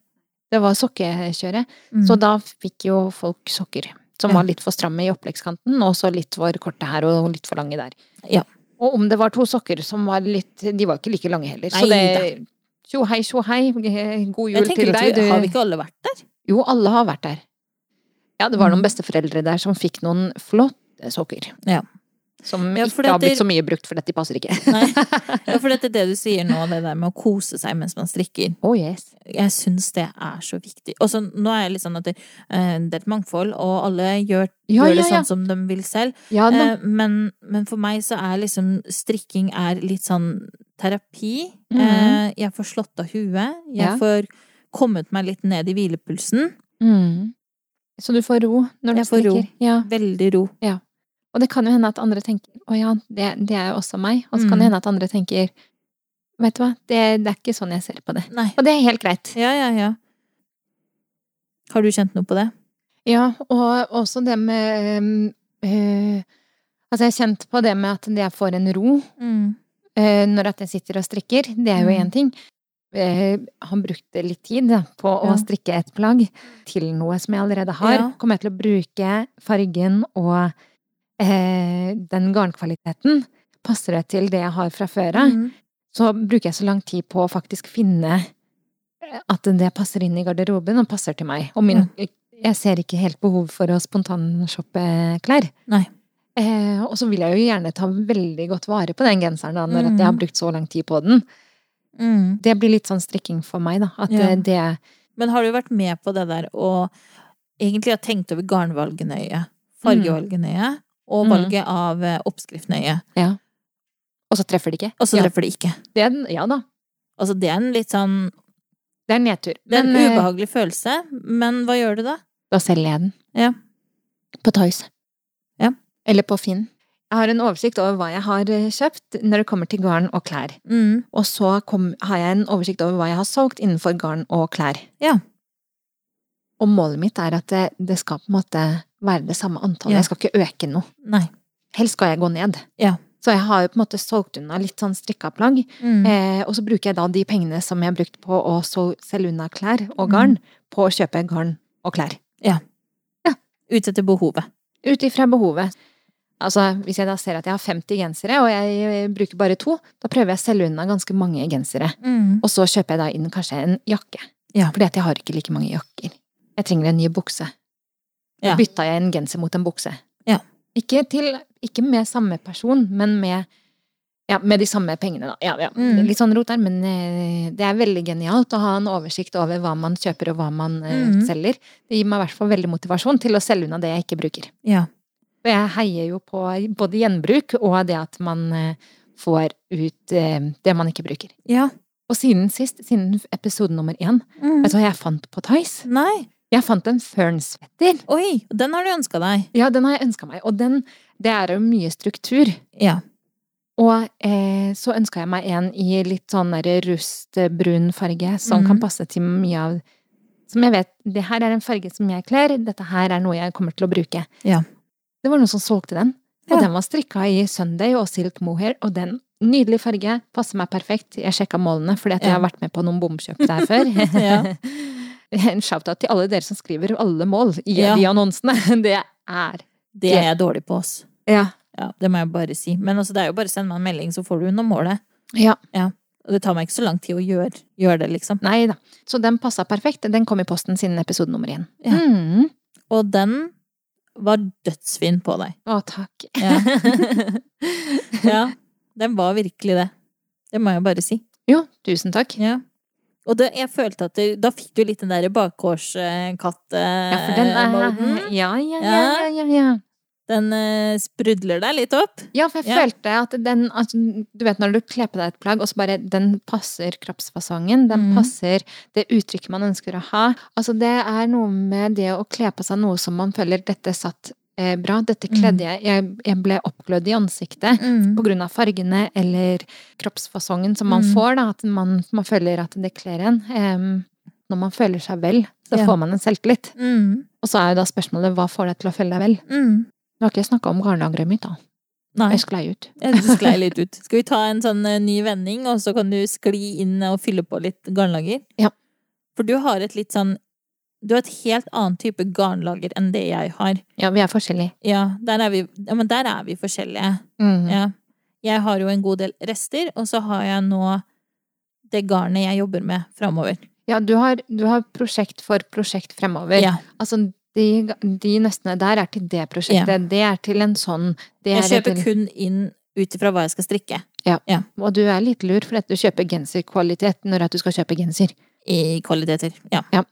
Det var sokkekjøret. Mm. Så da fikk jo folk sokker som var litt for stramme i oppleggskanten, og så litt for korte her og litt for lange der. Ja. Og om det var to sokker som var litt De var ikke like lange heller. Så det Tjo hei, tjo hei, god jul til deg. Du... Har vi ikke alle vært der? Jo, alle har vært der. Ja, det var noen Mm. besteforeldre der som fikk noen flotte sokker. Ja. Som Ja, ikke har blitt så mye brukt, for dette passer ikke. Nei. Ja, for dette er det du sier nå, det der med å kose seg mens man strikker. Oh yes. Jeg syns det er så viktig. Og så nå er jeg litt sånn at det, eh, det er et mangfold, og alle gjør, Ja, gjør det ja, ja. sånn som de vil selv. Ja. Eh, men, men for meg så er liksom strikking er litt sånn terapi. Mm -hmm. jeg får slått av huet. Jeg Ja. får kommet meg litt ned i hvilepulsen. Mm. Så du får ro når du Jeg får ro. Ja. Veldig ro. Og det kan jo hende at andre tenker å ja, det, det er jo også meg. Og så kan Mm. det hende at andre tenker vet du hva, det, det er ikke sånn jeg ser på det. Nei. Og det er helt greit. Ja, ja, ja. Har du kjent noe på det? Ja, og også det med eh, Altså, jeg har kjent på det med at jeg får en ro eh, når at jeg sitter og strikker. Det er jo Mm. ting. Jeg har brukt litt tid da, på å Ja. strikke et plagg til noe som jeg allerede har. Ja. Kommer jeg til å bruke fargen og den garnkvaliteten? Passer det til det jeg har fra før av? Mm. så bruker jeg så lang tid på å faktisk finne eh, at det passer inn i garderoben og passer til meg. Og min, jeg ser ikke helt behov for å spontanshoppe klær. Nei. Eh, og så vil jeg jo gjerne ta veldig godt vare på den genseren da, når at jeg har Mm. brukt så lang tid på den. Mm. Det blir litt sånn strikking for meg, da. At Ja. eh, det Men har du vært med på det der og egentlig har tenkt over garnvalget nøye, fargevalget nøye, og Mm. valget av oppskriftnøye. oppskrift nøye, Og så treffer det ikke. og så ja. treffer det ikke? Det er, en- ja da. Altså, det er en litt sånn Det er en nedtur. Det er en Men, eh, ubehagelig følelse, men hva gjør du da? Da selger jeg den. Ja. På Toys. Ja. Eller på Finn. Jeg har en oversikt over hva jeg har eh, kjøpt når det kommer til garn og klær. Mm. Og så kom, har jeg en oversikt over hva jeg har solgt innenfor garn og klær. Ja. Og målet mitt er at det, det skal på en måte være det samme antallet. Ja. Jeg skal ikke øke noe. Nei. Helst skal jeg gå ned. Ja. Så jeg har jo på en måte solgt unna litt sånn strikka plagg. Mm. Eh, og så bruker jeg da de pengene som jeg har brukt på å selge unna klær og garn, på å kjøpe garn og klær. Ut etter behovet. Ut ifra behovet. Altså, hvis jeg da ser at jeg har 50 gensere, og jeg eh, bruker bare to, da prøver jeg å selge unna ganske mange gensere. Mm. Og så kjøper jeg da inn kanskje en jakke. Ja. Fordi at jeg har ikke like mange jakker. Jeg trenger en ny bukse. Ja. Bytta jeg en genser mot en bukse. Ja. Ikke, til, ikke med samme person, men med, ja, med de samme pengene, da. Ja, ja. Mm. Litt sånn rot der, men eh, det er veldig genialt å ha en oversikt over hva man kjøper og hva man eh, Mm. selger. Det gir meg i hvert fall veldig motivasjon til å selge unna det jeg ikke bruker. Ja. Og jeg heier jo på både gjenbruk og det at man eh, får ut det man ikke bruker. ja. Og siden sist, siden episode nummer én, Mm. vet du hva jeg fant på Tice? Nei. Jeg fant en Fern-svetter. Oi, den har du ønska deg. Ja, den har jeg ønska meg. Og den, det er jo mye struktur. Ja. Og eh, så ønska jeg meg en i litt sånn rustbrun farge, som mm. kan passe til mye av Som jeg vet, det her er en farge som jeg kler, dette her er noe jeg kommer til å bruke. Ja. Det var noen som solgte den, og Ja. den var strikka i Sunday og silk mohair, og den Nydelig farge, passer meg perfekt. Jeg sjekka målene, fordi jeg Ja. har vært med på noen bomkjøp der før. Ja. En shout-out til alle dere som skriver alle mål i Ja. de annonsene. Det er Det er jeg dårlig på, oss. Ja. Ja, det må jeg bare si. Men altså, det er jo bare å sende meg en melding, så får du noe målet. ja. Og det tar meg ikke så lang tid å gjøre, gjøre det, liksom. Nei da. Så den passa perfekt. Den kom i posten siden episode nummer én. Ja. Mm. Og den var dødsfin på deg. Å, takk. Ja. Ja, den var virkelig det. Det må jeg bare si. jo, tusen takk. Ja. Og det, jeg følte at det, da fikk du litt den derre bakgårdskatt-moden. Ja, Ja, ja, ja, ja. Den eh, sprudler deg litt opp. Ja, for jeg følte at den altså, Du vet når du kler på deg et plagg, og så bare den passer kroppsfasongen. Den Mhm. passer det uttrykket man ønsker å ha. Altså, det er noe med det å kle på seg noe som man føler dette satt bra. Dette kledde jeg. jeg. Jeg ble oppglødd i ansiktet. På grunn av fargene eller kroppsfasongen som man Mm. får, da. At man, man føler at det kler en. Em, når man føler seg vel, så Ja. får man en selvtillit. Mm. Og så er jo da spørsmålet hva får deg til å føle deg vel? Mm. Du har ikke snakka om garnlageret mitt, da. Nei, Jeg sklei ut. jeg sklei litt ut. Skal vi ta en sånn eh, ny vending, og så kan du skli inn og fylle på litt garnlager? Ja. For du har et litt sånn Du har et helt annet type garnlager enn det jeg har. Ja, vi er forskjellige. Ja, der er vi, ja men der er vi forskjellige. Mm. Ja. Jeg har jo en god del rester, og så har jeg nå det garnet jeg jobber med framover. Ja, du har, du har prosjekt for prosjekt fremover. Ja. Altså, de, de nøstene der er til det prosjektet. Det er til en sånn det Jeg er kjøper til, kun inn ut ifra hva jeg skal strikke. Ja. Og du er litt lur for at du kjøper genserkvalitet når at du skal kjøpe genser. I kvaliteter. ja. Ja.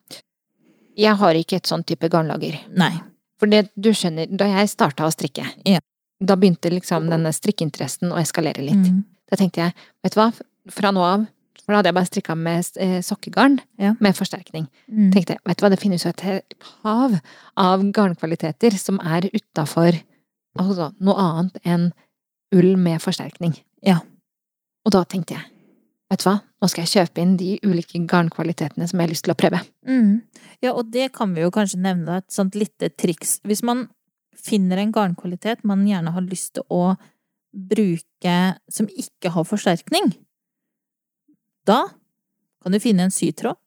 Jeg har ikke et sånn type garnlager. Nei. For det, du skjønner, da jeg starta å strikke, Ja. da begynte liksom denne strikkeinteressen å eskalere litt. Mm. Da tenkte jeg, vet du hva, fra nå av For da hadde jeg bare strikka med eh, sokkegarn Ja. med forsterkning. Mm. tenkte jeg, vet du hva, det finnes jo et helt hav av garnkvaliteter som er utafor altså, noe annet enn ull med forsterkning. Ja. Og da tenkte jeg, vet du hva, nå skal jeg kjøpe inn de ulike garnkvalitetene som jeg har lyst til å prøve. Mm. Ja, og det kan vi jo kanskje nevne, et sånt lite triks. Hvis man finner en garnkvalitet man gjerne har lyst til å bruke som ikke har forsterkning, da kan du finne en sytråd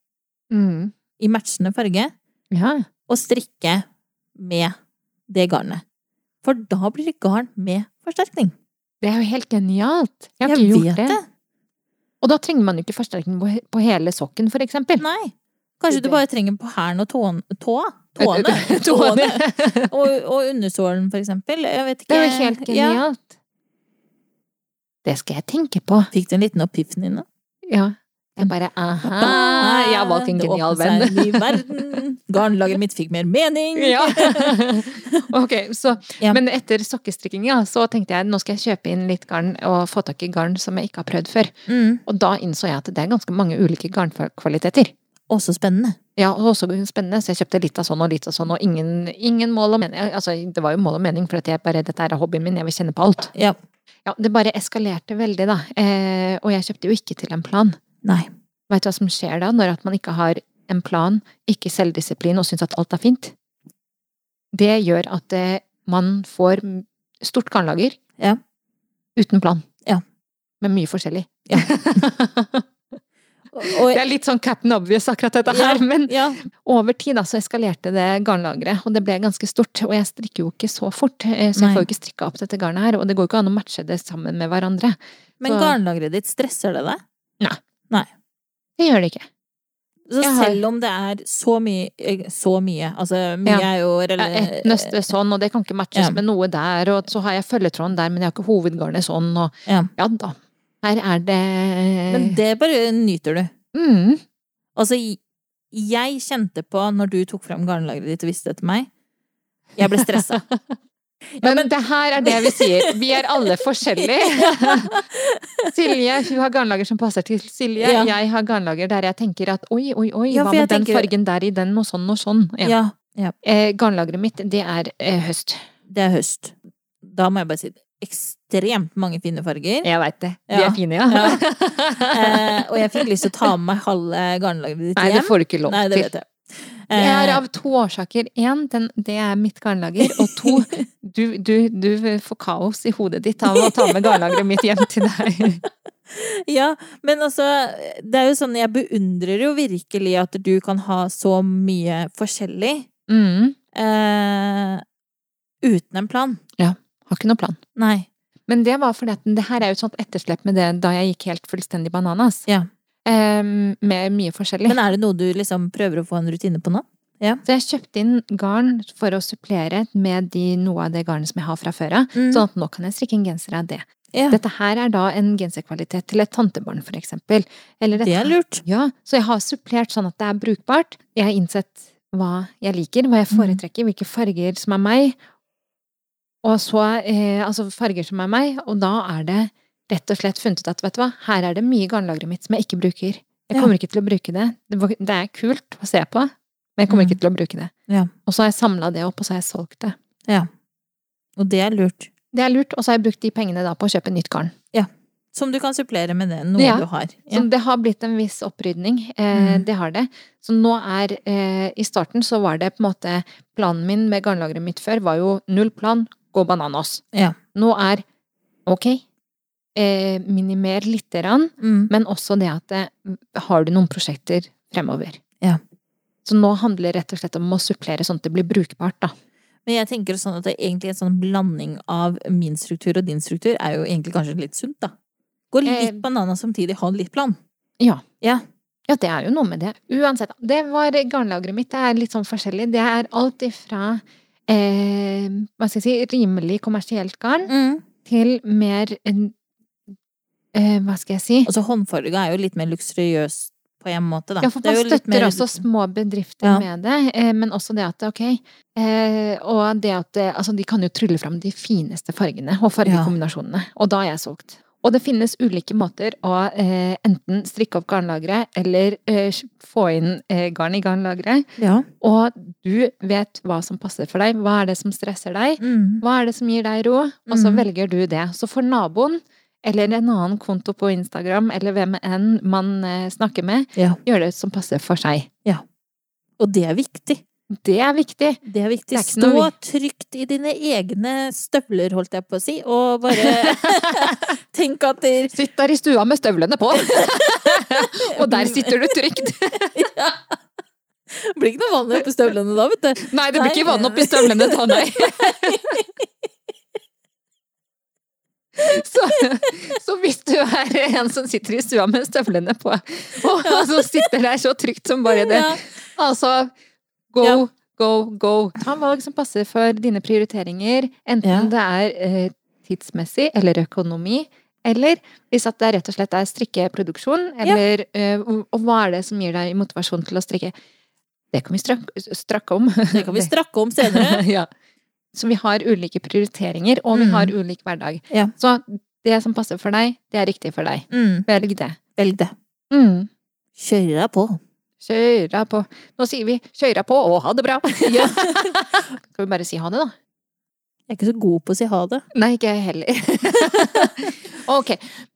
Mm. i matchende farge Ja. og strikke med det garnet. For da blir det garn med forsterkning. Det er jo helt genialt! Jeg har Jeg ikke gjort det. det. Og da trenger man jo ikke forsterkning på, på hele sokken, for eksempel. Nei. Kanskje du bare trenger på hælen og tåen, tåa? Tåene. Tåene. Tåene. Og, og undersålen, for eksempel. Jeg vet ikke. Det er jo helt Ja. genialt. Det skal jeg tenke på. Fikk du en liten epiphany nå? Ja. Jeg bare aha, jeg har valgt en genial genial Det venn. seg en ny verden. Garnlageret mitt fikk mer mening. Ja. ok, så Ja. Men etter sokkestrikkinga så tenkte jeg nå skal jeg kjøpe inn litt garn og få tak i garn som jeg ikke har prøvd før. Mm. Og da innså jeg at det er ganske mange ulike garnkvaliteter. Også spennende. Ja, også spennende, så jeg kjøpte litt av sånn og litt av sånn, og ingen, ingen mål og mening. Altså, det var jo mål og mening, for at jeg bare, dette er hobbyen min, jeg vil kjenne på alt. Ja. Ja, det bare eskalerte veldig, da. Eh, og jeg kjøpte jo ikke til en plan. Nei. Vet du hva som skjer da, når at man ikke har en plan, ikke selvdisiplin og syns at alt er fint? Det gjør at eh, man får stort garnlager Ja. uten plan. Ja. Med mye forskjellig. Ja. Det er litt sånn Captain Obvious akkurat dette her, men ja. over tid da så eskalerte det garnlageret, og det ble ganske stort. Og jeg strikker jo ikke så fort, eh, så jeg Nei. får jo ikke strikka opp dette garnet her, og det går jo ikke an å matche det sammen med hverandre. Men Så- garnlageret ditt, stresser det deg? Det gjør det ikke. Så har- selv om det er så mye eh, Så mye, altså mye Ja. er jo Ja, rela- Et nøste sånn, og det kan ikke matches Ja. med noe der, og så har jeg følgetråden der, men jeg har ikke hovedgarnet sånn, og Ja. ja da. Her er det Men det bare nyter du. mm, Altså, jeg kjente på når du tok fram garnlageret ditt og viste det til meg. Jeg ble stressa. Men, det her er det vi sier. Vi er alle forskjellige. Silje hun har garnlager som passer til Silje. Ja. Jeg har garnlager der jeg tenker at oi, oi, oi, Ja, hva med den tenker- fargen der i den, og sånn og sånn. Ja. Ja, Eh, garnlageret mitt, det er eh, høst. det er høst. Da må jeg bare si det. Ekstremt mange fine farger. Jeg veit det. De Ja. er fine, ja. Ja. Eh, og jeg fikk lyst til å ta med meg halve garnlageret ditt hjem. Nei, det får du ikke lov til. Nei, det vet jeg. Det er Eh, av to årsaker. Én, det er mitt garnlager. Og to, du, du, du får kaos i hodet ditt av å ta med garnlageret mitt hjem til deg. Ja, men altså, det er jo sånn, jeg beundrer jo virkelig at du kan ha så mye forskjellig Mm. eh, uten en plan. Ja. Har ikke noen plan. Nei. Men det var fordi at det her er jo et sånt etterslep med det da jeg gikk helt fullstendig bananas. Ja. Em, med mye forskjellig. Men er det noe du liksom prøver å få en rutine på nå? Så jeg kjøpte inn garn for å supplere med de, noe av det garnet som jeg har fra før av. Mm. Sånn at nå kan jeg strikke en genser av det. Ja, Dette her er da en genserkvalitet til et tantebarn, for eksempel. Eller det er lurt. Ja, så jeg har supplert sånn at det er brukbart. Jeg har innsett hva jeg liker, hva jeg Mm. foretrekker, hvilke farger som er meg. Og så eh, altså farger som er meg, og da er det rett og slett funnet ut at vet du hva, her er det mye i garnlageret mitt som jeg ikke bruker. Jeg Ja. kommer ikke til å bruke det. Det, er kult å se på, men jeg kommer Mm. ikke til å bruke det. Ja. Og så har jeg samla det opp, og så har jeg solgt det. Og det er lurt. Det er lurt, og så har jeg brukt de pengene da på å kjøpe nytt garn. Som du kan supplere med det, noe Ja. du har. Så det har blitt en viss opprydning. Eh, Mm. Det har det. Så nå er eh, I starten så var det på en måte Planen min med garnlageret mitt før var jo null plan, gå bananas. Ja. Nå er ok, eh, minimere lite grann, Mm. men også det at det, har du noen prosjekter fremover. Ja. Så nå handler det rett og slett om å supplere sånn at det blir brukbart, da. Men jeg tenker sånn at det er egentlig en sånn blanding av min struktur og din struktur er jo egentlig kanskje litt sunt, da. Gå litt Eh, banana samtidig, ha litt plan. Ja. Ja. Ja, det er jo noe med det. Uansett. Det var garnlageret mitt. Det er litt sånn forskjellig. Det er alt ifra eh, hva skal jeg si, rimelig kommersielt garn Mm. til mer eh, Hva skal jeg si? Altså håndfarga er jo litt mer luksuriøst på en måte, da. Ja, for Det er man støtter mer- også små bedrifter Ja. med det, eh, men også det at ok eh, Og det at eh, altså, de kan jo trylle fram de fineste fargene og fargekombinasjonene, og da er jeg solgt. Og det finnes ulike måter å eh, enten strikke opp garnlageret eller eh, få inn eh, garn i garnlageret. Ja. Og du vet hva som passer for deg, hva er det som stresser deg, Mm. hva er det som gir deg ro, og så mm. velger du det. Så for naboen, eller en annen konto på Instagram, eller hvem enn man eh, snakker med, ja. gjør det som passer for seg. Og det er viktig. Det er viktig. Det er viktig. Det er ikke Stå noe trygt i dine egne støvler, holdt jeg på å si, og bare tenk at det Sitt der i stua med støvlene på! og der sitter du trygt. blir ikke noe vann oppi støvlene da, vet du. Nei, det blir ikke Nei. vann oppi støvlene da, nei. Så, så hvis du er en som sitter i stua med støvlene på, og så sitter der så trygt som bare det, Ja. altså go, Ja. go, go. Ta valg som passer for dine prioriteringer, enten Ja. det er eh, tidsmessig eller økonomi, eller hvis at det rett og slett er strikkeproduksjon, eller eh, og hva er det som gir deg motivasjon til å strikke? Det kan vi strak, strakke om. Det kan vi strakke om senere. ja. Så vi har ulike prioriteringer, og vi Mm. har ulik hverdag. Ja. Så det som passer for deg, det er riktig for deg. Mm. Velg det. Velg det. Mm. Kjør på. Kjøra på. Nå sier vi 'kjøra på' og ha det bra! Ja. Skal vi bare si ha det, da? Jeg er ikke så god på å si ha det. Nei, ikke jeg heller. ok.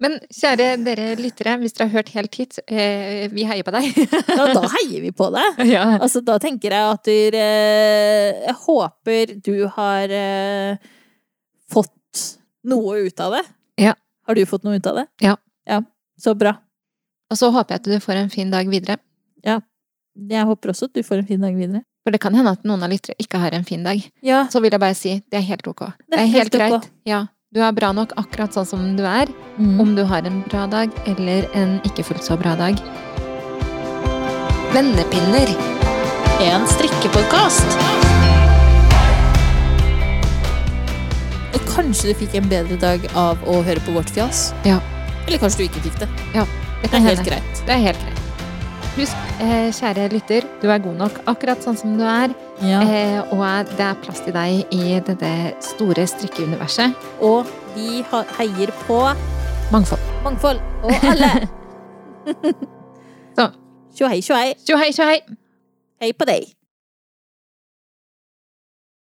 Men kjære dere lyttere, hvis dere har hørt helt hit, eh, vi heier på deg. Ja, da heier vi på deg. ja. Altså, da tenker jeg at du eh, Jeg håper du har eh, fått noe ut av det. Ja. Har du fått noe ut av det? Ja. Ja, Så bra. Og så håper jeg at du får en fin dag videre. Jeg håper også at du får en fin dag videre. For det kan hende at noen av lyttere ikke har en fin dag. Ja, Så vil jeg bare si det er helt ok. Det er, helt, ok. greit. Ja. Du er bra nok akkurat sånn som du er. mm. Om du har en bra dag eller en ikke fullt så bra dag. Vennepinner. En strikkepodkast. Og kanskje du fikk en bedre dag av å høre på vårt fjas. Ja. Eller kanskje du ikke fikk det. Det Det er helt greit. Det er helt greit. Husk, eh, kjære lytter, du er god nok akkurat sånn som du er. Ja. Eh, og det er plass til deg i dette store strikkeuniverset. Og vi heier på Mangfold. mangfold. Og alle. Så. Tjohei, tjohei. Tjohei, hei, tjo hei! Hei på deg.